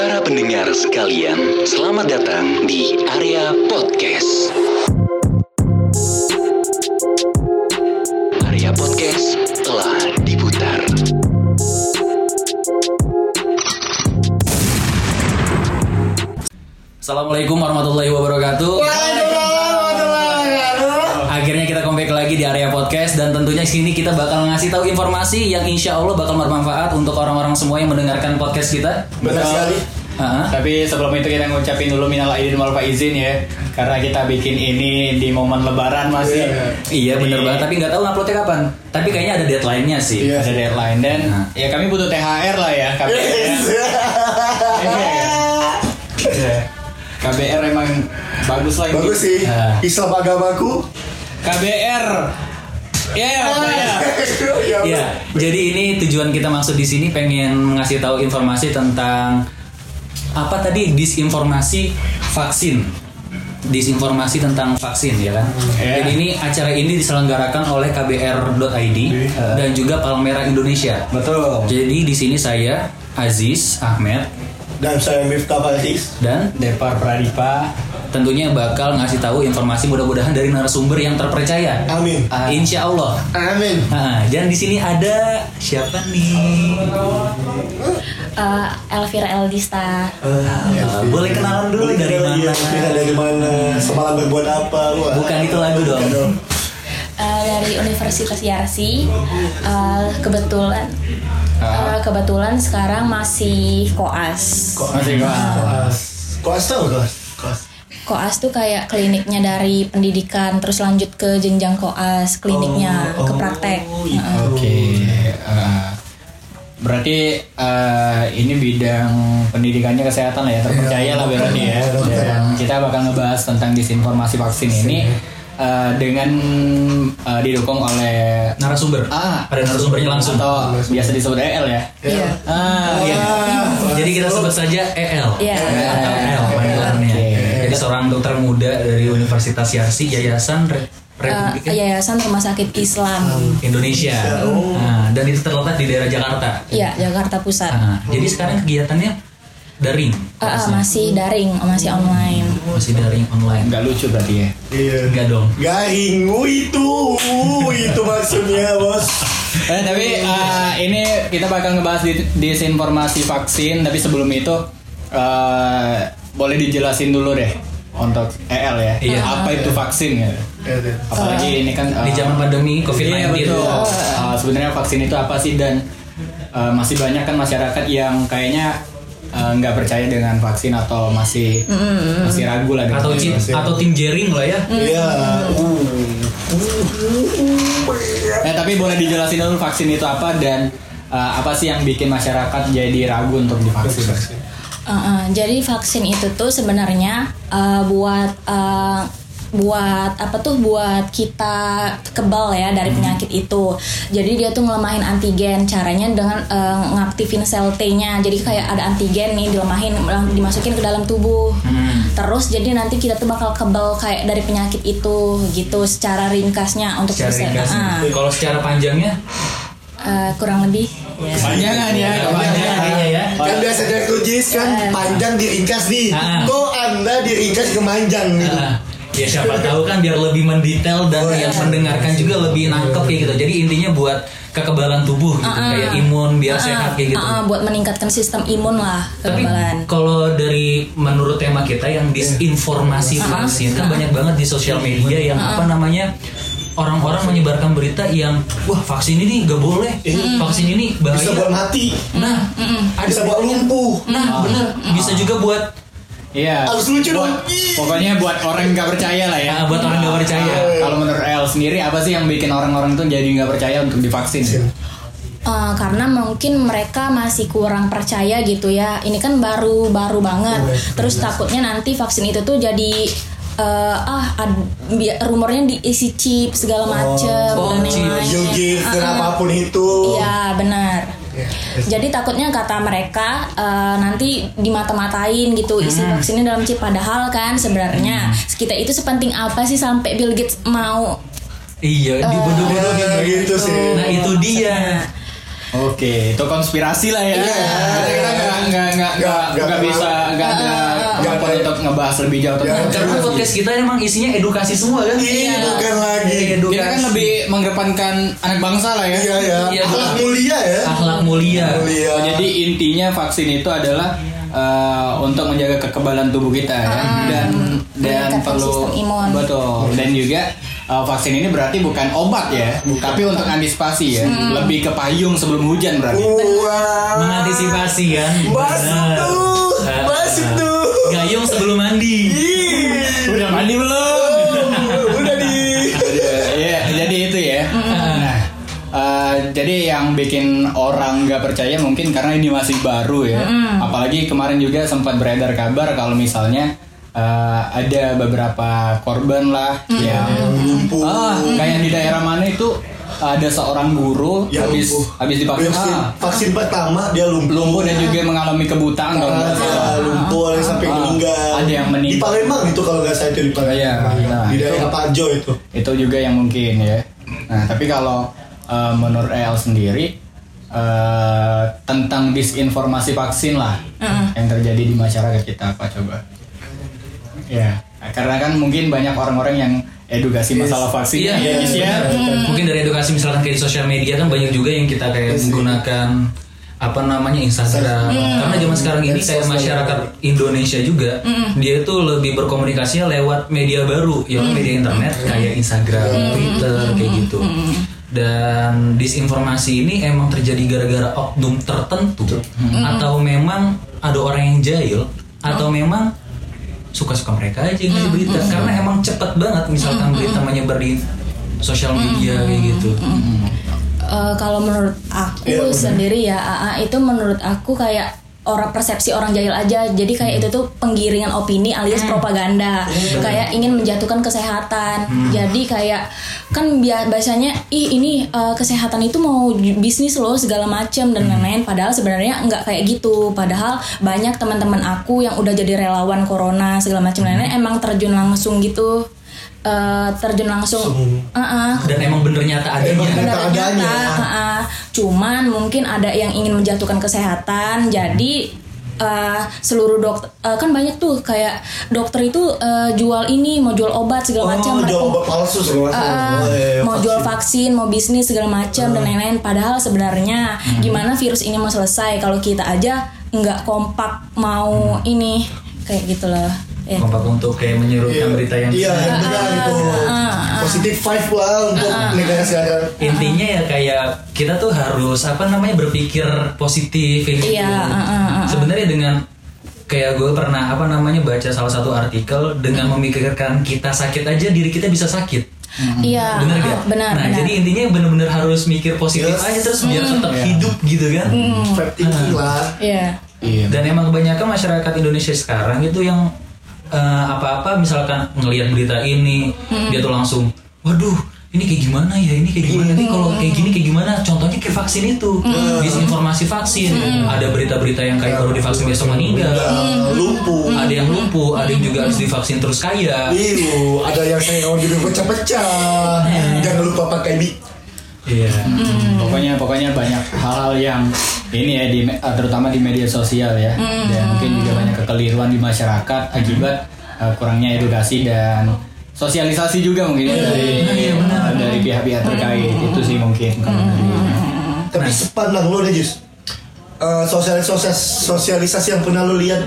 Para pendengar sekalian, selamat datang di area podcast. Area podcast telah diputar. Assalamualaikum warahmatullahi wabarakatuh. Podcast sini kita bakal ngasih tahu informasi yang insya Allah bakal bermanfaat untuk orang-orang semua yang mendengarkan podcast kita. Benar sekali. Ah, Tapi sebelum itu kita ngucapin dulu minal aidin wal faizin ya. Karena kita bikin ini di momen lebaran masih. iya bener banget. Tapi nggak tahu uploadnya kapan. Tapi kayaknya ada deadline-nya sih. Ada deadline dan Nah. ya kami butuh THR lah ya KBR. Iya. KBR emang bagus lah ini. Bagus sih. Ah. Islam agamaku. KBR. Ya, ya, ya. Iya, jadi ini tujuan kita maksud di sini pengen ngasih tahu informasi tentang apa tadi disinformasi vaksin. Disinformasi tentang vaksin ya kan. Iya. Jadi ini acara ini diselenggarakan oleh kbr.id dan juga Palmera Indonesia. Betul. Jadi di sini saya Aziz Ahmed Dan saya Miftah Faiz. dan Depar Pradipa. Tentunya bakal ngasih tahu informasi mudah-mudahan dari narasumber yang terpercaya. Amin. Ah, Insya Allah. Amin. Nah, dan di sini ada siapa nih? Eh, Elvira Eldista Uh, boleh kenalan dulu dari mana? Kita dari mana? Semalam berbuat apa? Wah. Bukan itu lagu dong. eh, dari Universitas Yarsi Eh, kebetulan eh, kebetulan sekarang masih koas Masih. Koas. Koas tahu koas? Koas. Koas tuh kayak kliniknya dari pendidikan terus lanjut ke jenjang koas kliniknya ke praktek Heeh. Oke. eh, berarti eh, ini bidang pendidikannya kesehatan lah ya terpercaya lah berarti ya. Dan kita bakal ngebahas tentang disinformasi vaksin ini eh, dengan eh, didukung oleh Narasumber. Ah. ada narasumbernya langsung. atau biasa disebut EL ya. Iya. Ah, iya. Jadi kita sebut saja EL. Iya. EL. Jadi seorang dokter muda dari Universitas Yarsi Yayasan Re- Eh, Republik Yayasan Rumah Sakit Islam Indonesia. Nah, dan itu terletak di daerah Jakarta. Iya Jakarta Pusat Nah, jadi sekarang kegiatannya daring. Eh, eh, masih daring masih online Masih daring online. Nggak lucu berarti ya. Iya. Enggak dong. Garing. Uh, itu. Uh, itu maksudnya bos. Eh, tapi eh, ini kita bakal ngebahas di, disinformasi vaksin. Tapi sebelum itu eh, boleh dijelasin dulu deh untuk EL ya. Iya. Apa itu vaksin ya? Iya, Apalagi ini kan eh, Di zaman pandemi COVID-19. Iya betul. Eh, sebenarnya vaksin itu apa sih dan eh, masih banyak kan masyarakat yang kayaknya eh, nggak percaya dengan vaksin atau masih masih ragu lah dengan atau vaksin. tim atau tim jaring lah ya. Iya. Eh tapi boleh dijelasin dulu vaksin itu apa dan eh, apa sih yang bikin masyarakat jadi ragu untuk divaksin? Uh, uh, jadi vaksin itu tuh sebenarnya uh, buat uh, buat apa tuh buat kita kebal ya dari penyakit itu. Jadi dia tuh ngelemahin antigen. Caranya dengan uh, ngaktifin sel T-nya. Jadi kayak ada antigen nih dilemahin dimasukin ke dalam tubuh. Terus jadi nanti kita tuh bakal kebal kayak dari penyakit itu gitu secara ringkasnya untuk Secara bisa- ringkasnya. uh, Kalau secara panjangnya uh, kurang lebih ya. Kepanjangan ya, kepanjangan. kayaknya ya. Kan biasa dari kujis kan panjang diringkas nih. Ah. Kok anda diringkas ke manjang gitu? Ah, ya siapa tahu kan biar lebih mendetail dan Oh, iya. yang mendengarkan juga lebih nangkep kayak gitu. Jadi intinya buat kekebalan tubuh gitu, kayak imun biar Uh, sehat kayak gitu. uh, uh, buat meningkatkan sistem imun lah Tapi kekebalan. kalau dari menurut tema kita yang disinformasi vaksin kan banyak banget di sosial media yang apa namanya orang-orang menyebarkan berita yang wah vaksin ini gak boleh, vaksin ini bahaya. Bisa buat mati. Nah, ada Bisa buat lumpuh. Nah, bener bisa juga buat Iya. Harus lucu Buat- dong. Pokoknya buat orang yang nggak percaya lah ya. Ah, buat orang nggak percaya. Ah, Kalau menurut El sendiri apa sih yang bikin orang-orang tuh jadi nggak percaya untuk divaksin? Eh, karena mungkin mereka masih kurang percaya gitu ya. Ini kan baru baru banget. Terus takutnya nanti vaksin itu tuh jadi eh, ah ad- bi- rumornya diisi chip segala macem Oh, dan chip. yang lain. You give dan apa pun itu. Iya benar. Jadi takutnya kata mereka eh, nanti dimata-matain gitu isi vaksinnya dalam chip padahal kan sebenarnya kita itu sepenting apa sih sampai Bill Gates mau iya dibodoh-bodohin Nah, gitu sih. Nah, itu dia. Oke, itu konspirasi lah ya. Iya. Kita nggak nggak nggak nggak Nggak- bisa nggak ada kemampuan untuk ngebahas lebih jauh tentang Nggak- Karena podcast kita emang isinya edukasi semua kan? Iya, bukan lagi. Edukasi. Kita kan lebih mengedepankan anak bangsa lah ya. Iya ya. Iya, Akhlak betul. mulia ya. akhlak mulia. Mulia. Oh, jadi intinya vaksin itu adalah eh, untuk menjaga kekebalan tubuh kita ya. dan dan Meningkatkan perlu imun. betul dan juga eh, vaksin ini berarti bukan obat ya, tapi untuk antisipasi ya, lebih ke payung sebelum hujan berarti. Wah. Mengantisipasi kan? Masuk Benar. tuh. Masuk tuh. Gayung sebelum mandi. Udah mandi belum? Udah di. Iya, jadi itu ya. Nah, eh, jadi yang bikin orang nggak percaya mungkin karena ini masih baru ya. Apalagi kemarin juga sempat beredar kabar kalau misalnya eh, ada beberapa korban lah yang lumpuh. ah, kayak di daerah mana itu ada seorang guru Ya, habis lumpuh. habis divaksin Vaksin, ah, vaksin pertama dia lumpuh. lumpuh dan juga mengalami kebutaan kalau nggak Ah, salah. lumpuh ada yang sampai Ah, meninggal. ada yang meninggal. Di Palembang itu kalau nggak salah itu di Palembang. Iya, nah, di itu- daerah Pajo itu. itu juga yang mungkin ya. Nah, tapi kalau eh, menurut El sendiri eh, tentang disinformasi vaksin lah yang terjadi di masyarakat kita apa coba? Ya, karena kan mungkin banyak orang-orang yang edukasi masalah vaksin Iya, ya, guys, ya. Mungkin dari edukasi misalkan kayak di sosial media kan banyak juga yang kita kayak menggunakan apa namanya Instagram. Karena zaman sekarang ini kayak masyarakat Indonesia juga dia itu lebih berkomunikasinya lewat media baru, ya media internet kayak Instagram, Twitter kayak gitu. Dan disinformasi ini emang terjadi gara-gara oknum tertentu. Atau memang ada orang yang jahil atau memang suka-suka mereka aja yang ngasih berita. karena emang cepet banget misalkan berita menyebar di sosial media kayak gitu. Eh, kalau menurut aku benar. sendiri ya AA itu menurut aku kayak orang persepsi orang jahil aja. Jadi kayak itu tuh penggiringan opini alias propaganda. Kayak ingin menjatuhkan kesehatan. Jadi kayak kan bia- biasanya ih ini eh, kesehatan itu mau bisnis loh segala macam dan lain-lain. Padahal sebenarnya nggak kayak gitu. Padahal banyak teman-teman aku yang udah jadi relawan corona segala macam lain-lain emang terjun langsung gitu Eh, terjun langsung Uh-uh, dan emang bener nyata adanya Emang benar Nyata adanya. nyata, heeh. cuman mungkin ada yang ingin menjatuhkan kesehatan jadi eh, seluruh dokter eh, kan banyak tuh kayak dokter itu eh, jual ini mau jual obat segala macam Oh, jual obat palsu segala macam. Eh, Oh, iya, iya, mau vaksin. jual vaksin, mau bisnis segala macam dan lain-lain. Padahal sebenarnya gimana virus ini mau selesai kalau kita aja nggak kompak mau ini kayak gitu loh. Ya. kompak untuk kayak menyuruhkan berita yang Iya, yang benar itu. Positif five lah untuk negara sekarang. intinya ya kayak kita tuh harus apa namanya berpikir positif gitu. Iya, uh, uh, uh. sebenarnya dengan kayak gue pernah apa namanya baca salah satu artikel dengan memikirkan kita sakit aja diri kita bisa sakit Iya, bener uh, gak? benar, nah benar. jadi intinya bener-bener harus mikir positif Yes. aja terus biar tetap Iya. hidup gitu kan Vibe thinking lah. Iya. Iya. dan emang kebanyakan masyarakat Indonesia sekarang itu yang eh, apa-apa misalkan ngelihat berita ini dia tuh langsung waduh ini kayak gimana ya ini kayak gimana? Nih kalau kayak gini kayak gimana? Contohnya kayak vaksin itu disinformasi vaksin. Ada berita-berita yang kayak baru divaksin besok meninggal Udah lumpuh. ada yang lumpuh ada yang juga harus divaksin terus kaya. Iyo, ada yang saya kalau jadi pecah-pecah. Jangan lupa pakai. Iya. Pokoknya pokoknya banyak hal-hal yang ini ya di me- terutama di media sosial ya. Dan mungkin juga banyak kekeliruan di masyarakat akibat uh, kurangnya edukasi dan sosialisasi juga mungkin ya dari uh, dari pihak-pihak terkait. Itu sih mungkin dari Tapi sepandang lo deh Jus. Eh, sosialisasi sosialisasi yang pernah lo lihat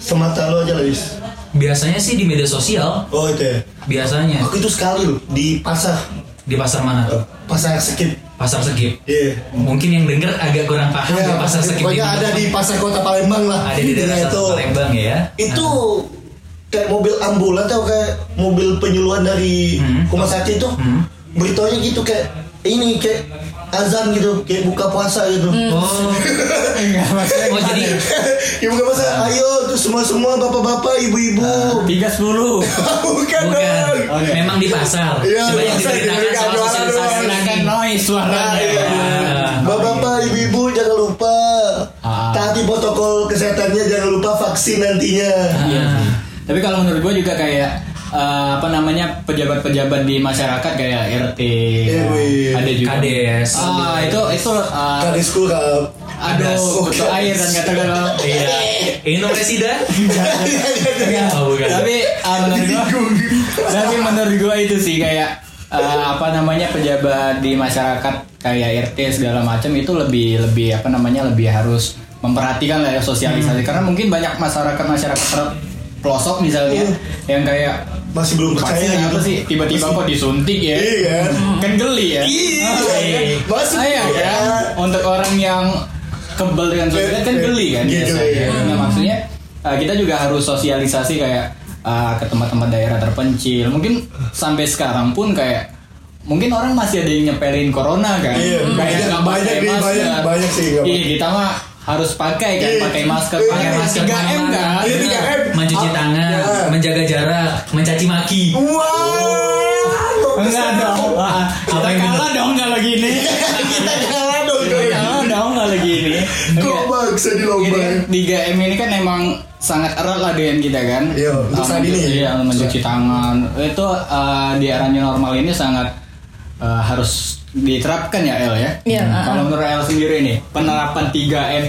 semata lo aja lah Jus. biasanya sih di media sosial. Oh itu ya. biasanya. Aku itu sekali loh di pasar di pasar mana tuh pasar sekip. pasar segip Iya. mungkin yang denger agak kurang paham Ya, ya, pasar segip pokoknya ada di pasar kota Palembang lah. ada di daerah Intinya Satu Palembang ya itu kayak mobil ambulan atau kayak mobil penyuluhan dari Hmm. rumah sakit itu Hmm. beritanya gitu kayak ini kayak azan gitu kayak buka puasa gitu. Oh. Oh jadi ya? Buka puasa ayo tuh semua semua bapak-bapak ibu-ibu. Tiga sepuluh. Bukan bukan. dong. Memang di pasar. Iya, coba yang pasar, diberitakan diberitakan soal sosialisasi kan noise Nah, suaranya iya. Ah. Bapak-bapak, ibu-ibu jangan lupa. Ah. taati protokol kesehatannya jangan lupa vaksin nantinya. Iya. Tapi kalau menurut gue juga kayak eh, apa namanya pejabat-pejabat di masyarakat kayak RT, RW. ada juga. Kades. Ah itu itu eh, Kadisku kalau aduh betul air dan kata-kata. Iya. Ini nomor presiden? Oh, bukan. tapi ah, menurut gua tapi menurut gua itu sih kayak ah, apa namanya pejabat di masyarakat kayak RT segala macam itu lebih lebih apa namanya lebih harus memperhatikan lah ya sosialisasi karena mungkin banyak masyarakat masyarakat pelosok misalnya yang kayak masih belum percaya apa gitu. sih tiba-tiba kok disuntik ya Iya kan? kan geli ya Iya, masuk Ah, iya ya. kan untuk orang yang kebal dengan sosial kan geli kan Gitu, biasanya. iya. Nah, maksudnya uh, kita juga harus sosialisasi kayak uh, ke tempat-tempat daerah terpencil. Mungkin sampai sekarang pun kayak mungkin orang masih ada yang nyepelin corona kan. Iya, kayak banyak- banyak banyak- banyak sih, Iya, kita mah harus pakai kan, Iya. pakai masker, Iya, pakai masker 3M kan. ke mana-mana. Iya, 3M. Mencuci Ah, tangan, menjaga jarak, mencaci maki. Wow. Enggak dong. Ah, Apa yang kalah dong kalau gini. Kita kalah dong. Kita kalah dong kalau gini. Kok bangsa di lomba? 3M ini kan emang sangat erat lah dengan kita kan. Iya, untuk saat ini. mencuci- Iya, mencuci tangan. Itu eh, di era new normal ini sangat eh, harus diterapkan ya El ya. Iya, Hmm. Kalau menurut El sendiri nih, penerapan 3M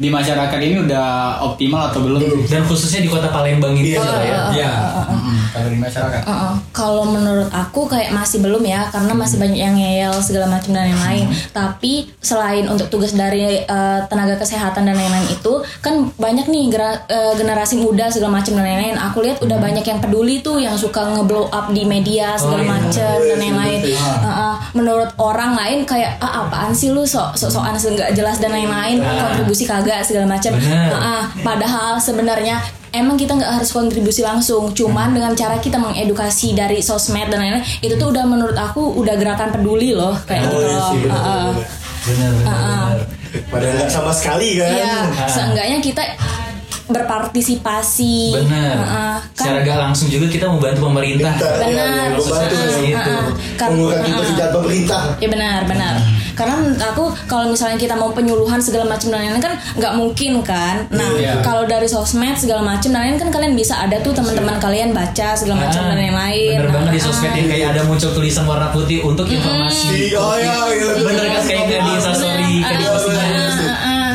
di masyarakat ini udah optimal atau belum? Belum. Dan khususnya di kota Palembang ini Iya. juga ya. Iya. Mm-mm. Kalau di masyarakat. Uh-uh. Kalau menurut aku kayak masih belum ya karena masih banyak yang ngeyel segala macam dan lain-lain. Tapi selain untuk tugas dari uh, tenaga kesehatan dan lain-lain itu kan banyak nih gera- uh, generasi muda segala macam dan lain-lain. Aku lihat udah banyak yang peduli tuh yang suka ngeblow up di media segala Oh, iya. macam dan lain-lain. Uh-uh. Menurut orang lain kayak ah apaan sih lu sok sokan nggak jelas dan lain-lain kontribusi kagak segala macam. Uh-uh. Padahal sebenarnya emang kita nggak harus kontribusi langsung, cuman dengan cara kita mengedukasi dari sosmed dan lain-lain itu tuh udah menurut aku udah gerakan peduli loh kayak Oh, gitu iya loh. sih, bener, Uh-uh. bener, Benar, benar, benar. Padahal nggak sama sekali kan? Iya, seenggaknya kita berpartisipasi. Benar. Secara Kan gak langsung juga kita membantu pemerintah. Kita, Benar. ya, membantu. Kan- Mengurangi uh-uh. pekerjaan pemerintah. Ya benar, benar. Karena menurut aku kalau misalnya kita mau penyuluhan segala macam dan lain-lain kan nggak mungkin kan. Nah, Iya. kalau dari sosmed segala macam dan lain-lain kan kalian bisa ada tuh teman-teman kalian baca segala macam Ah, dan lain-lain. Bener banget di Ah. sosmed yang kayak ada muncul tulisan warna putih untuk informasi. Oh iya, iya. Bener kan kayak nggak di instastory, kayak di. Ah, ah.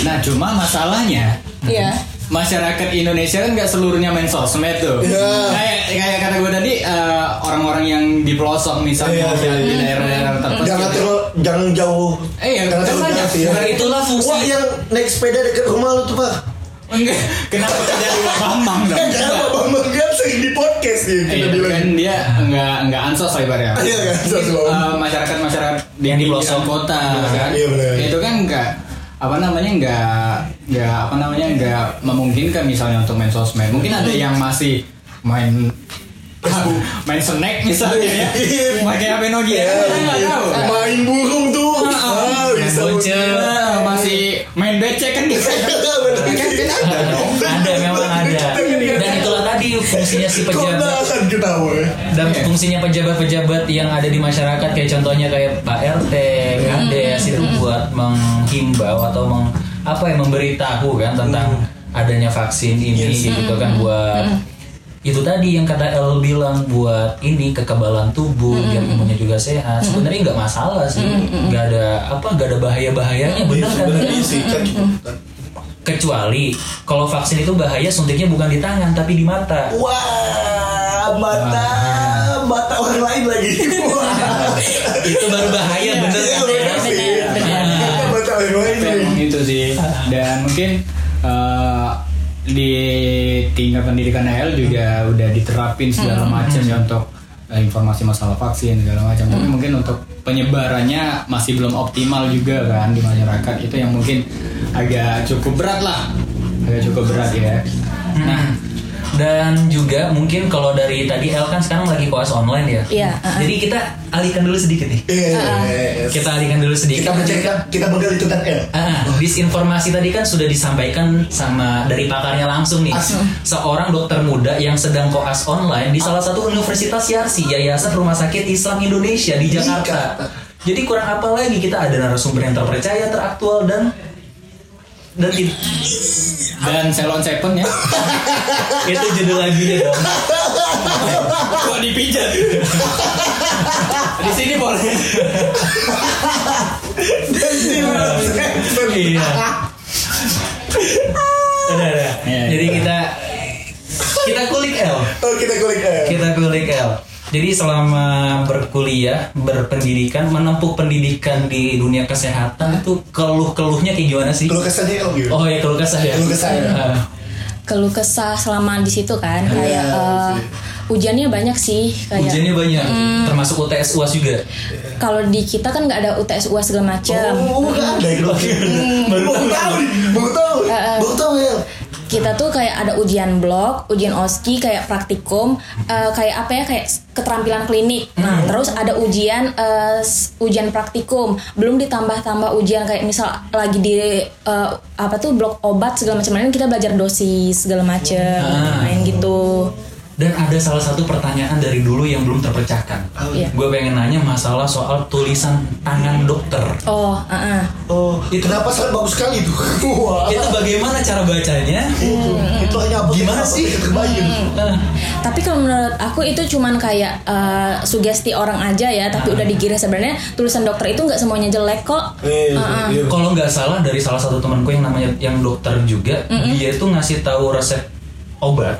Nah, cuma masalahnya Iya. masyarakat Indonesia kan nggak seluruhnya main sosmed tuh. Iya. Kayak kayak kata gue tadi eh, orang-orang yang di pelosok misalnya Iya, iya, di iya. daerah-daerah terpencil. Jangan terlalu, jangan jauh. Eh, yang jangan jauh sih ya. Nah, itulah fungsi. Wah yang naik sepeda dekat rumah lu tuh pak. Enggak, kenapa tidak di Bambang dong? Eh jangan Pak Bambang kan sering di podcast nih kita Iya, bilang. kan dia enggak enggak ansos lah ibaratnya. Iya, nggak ansos. Eh, masyarakat masyarakat Yang di pelosok. kota kan. Iya, benar. Itu kan enggak apa namanya enggak enggak apa namanya enggak memungkinkan misalnya untuk main sosmed. Mungkin ada yang masih main main snack misalnya ya. Iya. Pakai HP Nokia kan? Main burung tuh. Ah, bisa. bocil. Eh, masih main becek kan bisa. Bener. Kan kan ada memang ada. Dan itulah tadi fungsinya si pejabat ya? dan Iya. fungsinya pejabat-pejabat yang ada di masyarakat kayak contohnya kayak Pak RT, Kades itu buat menghimbau atau meng, apa ya memberitahu kan tentang adanya vaksin ini gitu kan buat itu tadi yang kata El bilang buat ini kekebalan tubuh biar imunnya juga sehat sebenarnya nggak masalah sih nggak ada apa nggak ada bahaya bahayanya bener kan Sebenarnya sih kan. kecuali kalau vaksin itu bahaya suntiknya bukan di tangan tapi di mata Wah, mata, mata orang lain lagi. Wah. itu baru bahaya bener Iya, kan bener ya? sih. bener. Mata orang lain Memang nih. itu sih dan mungkin eh, di tingkat pendidikan AL juga udah diterapin segala macam ya untuk eh, informasi masalah vaksin segala macam tapi mungkin untuk penyebarannya masih belum optimal juga kan di masyarakat. Itu yang mungkin agak cukup berat lah. Agak cukup berat ya. Nah dan juga mungkin kalau dari tadi El kan sekarang lagi koas online ya Iya, uh-uh. jadi kita alihkan dulu sedikit nih Yes. kita alihkan dulu sedikit Kita mencegah, kita begal itu kan L. Ah, disinformasi tadi kan sudah disampaikan sama dari pakarnya langsung nih. Asli. Seorang dokter muda yang sedang koas online di salah satu universitas Yarsi, Yayasan Rumah Sakit Islam Indonesia di. Jakarta. Jadi kurang apa lagi kita ada narasumber yang terpercaya, teraktual dan dan dan Selon Seven ya itu judul lagunya dong. Kok dipijat? Di sini boleh. Iya. Udah, udah. Iya, Jadi iya. kita kita kulik L. Oh kita kulik eh. Kita kulik L. Jadi selama berkuliah, berpendidikan, menempuh pendidikan di dunia kesehatan itu keluh-keluhnya kayak gimana sih? Kesannya El gitu. Oh ya keluh kesah ya. Keluh kesah ya. Ah. keluh kesah selama di situ kan kayak eh, ujiannya banyak sih kayak Ujiannya banyak, Hmm. termasuk UTS UAS juga. kalau di kita kan nggak ada UTS UAS segala macam Oh, nggak ada itu. Baru tahu baru tahu, baru tahu ya. Kita tuh kayak ada ujian blok, ujian oski, kayak praktikum, eh, kayak apa ya kayak keterampilan klinik. Nah, terus ada ujian s- ujian praktikum, belum ditambah-tambah ujian kayak misal lagi di eh, apa tuh blok obat segala macam lain kita belajar dosis segala macam, Ah. main gitu. Dan ada salah satu pertanyaan dari dulu yang belum terpecahkan. Iya. Gue pengen nanya masalah soal tulisan tangan dokter. Oh, uh-uh. Oh, Itu- kenapa sangat bagus sekali itu? Wah. Itu bagaimana cara bacanya? Itu, itu hanya apa? Gimana sih? Terbaik. Ah. Tapi kalau menurut aku itu cuman kayak eh, sugesti orang aja ya, tapi udah digiring sebenarnya tulisan dokter itu nggak semuanya jelek kok. Eh, Uh-uh. iya. Kalau nggak salah dari salah satu temanku yang namanya yang dokter juga, dia itu ngasih tahu resep obat.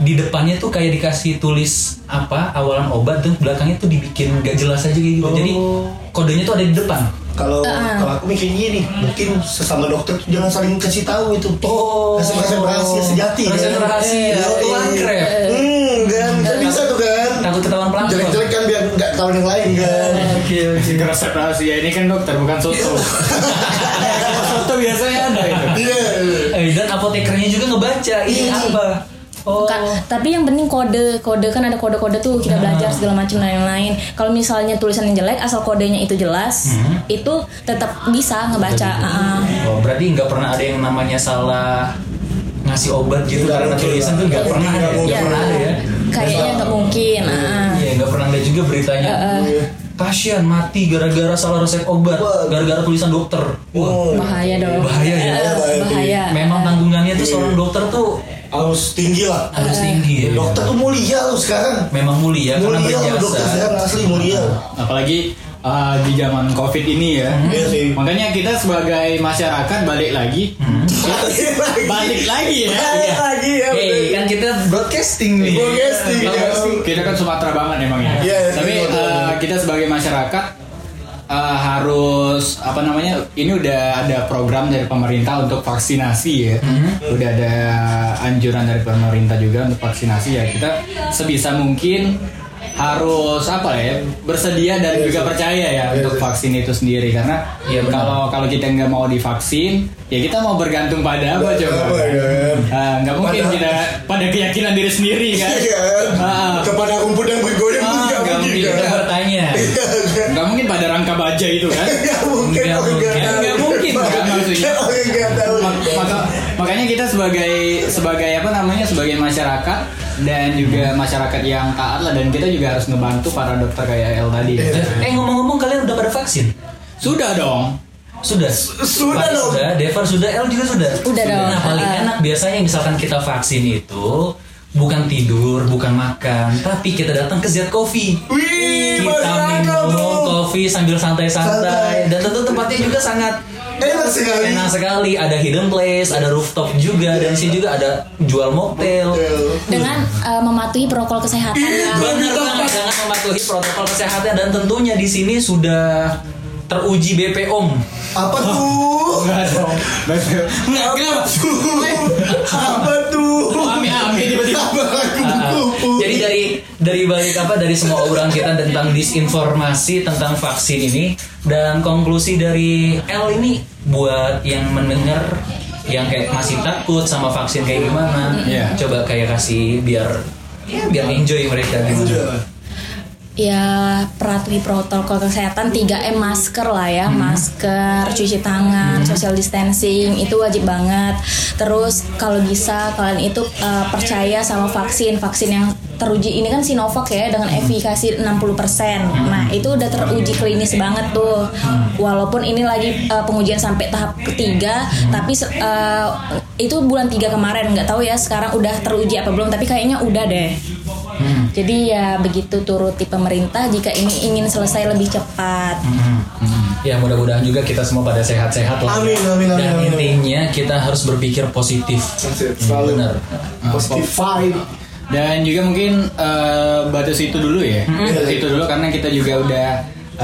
Di depannya tuh kayak dikasih tulis apa awalan obat, dan belakangnya tuh dibikin nggak jelas aja gitu. Jadi kodenya tuh ada di depan. Kalau kalau aku mikirnya gini, mungkin sesama dokter tuh jangan saling kasih tahu itu. Oh. Kasih rahasia sejati. Resep kan? rahasia. Iya, Itu iya. angkrep. Hmm, kan kan bisa tuh kan. Takut ketahuan pelanggan. Jelek-jelek kan biar nggak tahu yang lain kan. Oke oke. Resep rahasia ini kan dokter bukan soto. soto biasanya ada itu. Iya. Dan apotekernya juga ngebaca ini apa? Oh. Bukan, tapi yang penting kode kode kan ada kode-kode tuh kita belajar segala macam lain-lain. Kalau misalnya tulisannya jelek asal kodenya itu jelas, itu tetap bisa ngebaca. uh-uh. Oh, berarti nggak pernah ada yang namanya salah ngasih obat gitu karena tulisan tuh nggak pernah ada, nggak nggak mungkin. pernah ada ya. Kayaknya nggak mungkin. Iya, nggak pernah ada juga beritanya. Pasien mati gara-gara salah resep obat, gara-gara tulisan dokter. Wah, Oh, Bahaya dong. Bahaya ya. Bahaya. bahaya. memang tanggungannya tuh seorang dokter tuh harus tinggi lah. harus tinggi. ya. Dokter tuh mulia loh sekarang. memang mulia karena Mulia dokter berjasa. sekarang asli mulia. Apalagi uh, di zaman covid ini ya. Iya sih. Makanya kita sebagai masyarakat balik lagi, balik lagi ya. Balik lagi ya. Hey, kan kita broadcasting nih. Broadcasting, ya. Kita kan Sumatera banget emang ya. Iya, iya, Tapi kita sebagai masyarakat uh, harus apa namanya? Ini udah ada program dari pemerintah untuk vaksinasi ya. Udah ada anjuran dari pemerintah juga untuk vaksinasi ya. Kita sebisa mungkin harus apa ya bersedia dan juga percaya ya untuk vaksin itu sendiri karena Iya, benar. kalau kalau kita nggak mau divaksin ya kita mau bergantung pada apa coba Apa, kan? Ah, nggak mungkin Pada- kita pada keyakinan diri sendiri kan Iya. Ah. Kepada rumput yang bergoyang Ah, nggak mungkin. kan? Kita bertanya. Nggak mungkin pada rangka baja itu kan Nggak mungkin. Nggak mungkin. Nggak mungkin, kan, maksudnya. Tahu. Mak- maka- makanya kita sebagai sebagai apa namanya sebagai masyarakat dan juga masyarakat yang taat lah dan kita juga harus ngebantu para dokter kayak El tadi Eh ngomong-ngomong kalian udah pada vaksin? sudah dong Sudah. Sudah dong. Sudah, Devar sudah, El juga sudah. Udah dong. Nah, paling Ah. enak biasanya misalkan kita vaksin itu bukan tidur, bukan makan, tapi kita datang ke Z Coffee. Wih, Kita minum kopi sambil santai-santai Santai. dan tentu tempatnya juga sangat Enak sekali. enak sekali. Ada hidden place, ada rooftop juga dan di sini juga ada jual mocktail. Dengan uh, mematuhi protokol kesehatan. ya. Benar banget dengan mematuhi protokol kesehatan dan tentunya di sini sudah teruji BPOM. Apa tuh? nggak dong nggak kenapa Apa tuh? ami ami tiba-tiba Ah, Jadi dari balik apa dari semua obrolan kita tentang disinformasi tentang vaksin ini dan konklusi dari L ini buat yang mendengar yang kayak masih takut sama vaksin kayak gimana, Iya. coba kayak kasih biar ya biar enjoy mereka gitu. Ya peratuhi protokol kesehatan 3M masker lah ya. Masker cuci tangan social distancing itu wajib banget. Terus kalau bisa kalian itu uh, percaya sama vaksin. Vaksin yang teruji ini kan Sinovac ya dengan efikasi 60% nah itu udah teruji klinis banget tuh. Walaupun ini lagi uh, pengujian sampai tahap ketiga tapi uh, itu bulan 3 kemarin. Nggak tahu ya sekarang udah teruji apa belum tapi kayaknya udah deh Jadi ya begitu turuti pemerintah jika ini ingin selesai lebih cepat. Ya mudah-mudahan juga kita semua pada sehat-sehat lah. Amin, amin, amin, Dan amin, intinya kita harus berpikir positif. Selalu Benar. positive vibe. Dan juga mungkin eh, batas itu dulu ya. Batas itu dulu karena kita juga udah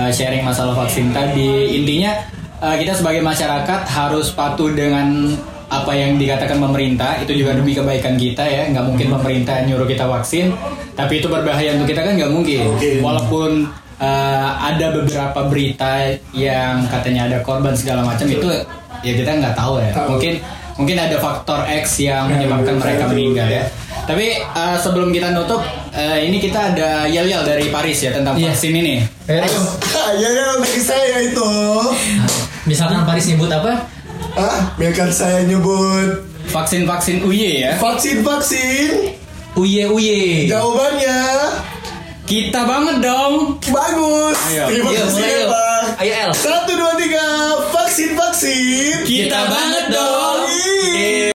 eh, sharing masalah vaksin tadi. Intinya eh, kita sebagai masyarakat harus patuh dengan apa yang dikatakan pemerintah itu juga demi kebaikan kita ya. Nggak mungkin pemerintah nyuruh kita vaksin tapi itu berbahaya untuk kita kan nggak mungkin. Walaupun eh, ada beberapa berita yang katanya ada korban segala macam itu ya kita nggak tahu ya. Tahu. mungkin mungkin ada faktor X yang menyebabkan mereka meninggal ya. tapi eh, sebelum kita nutup eh, ini kita ada yel yel dari Paris ya tentang Iya. vaksin ini. Ayo, ya ya bagi saya itu. Misalkan Paris nyebut apa? Ah, biarkan saya nyebut vaksin vaksin UY ya vaksin vaksin. Uye uye. Jawabannya kita banget dong bagus. Ayo. Terima Yuk, kasih ya. Bang. Ayo El. Satu dua tiga vaksin vaksin. kita banget dong Ih.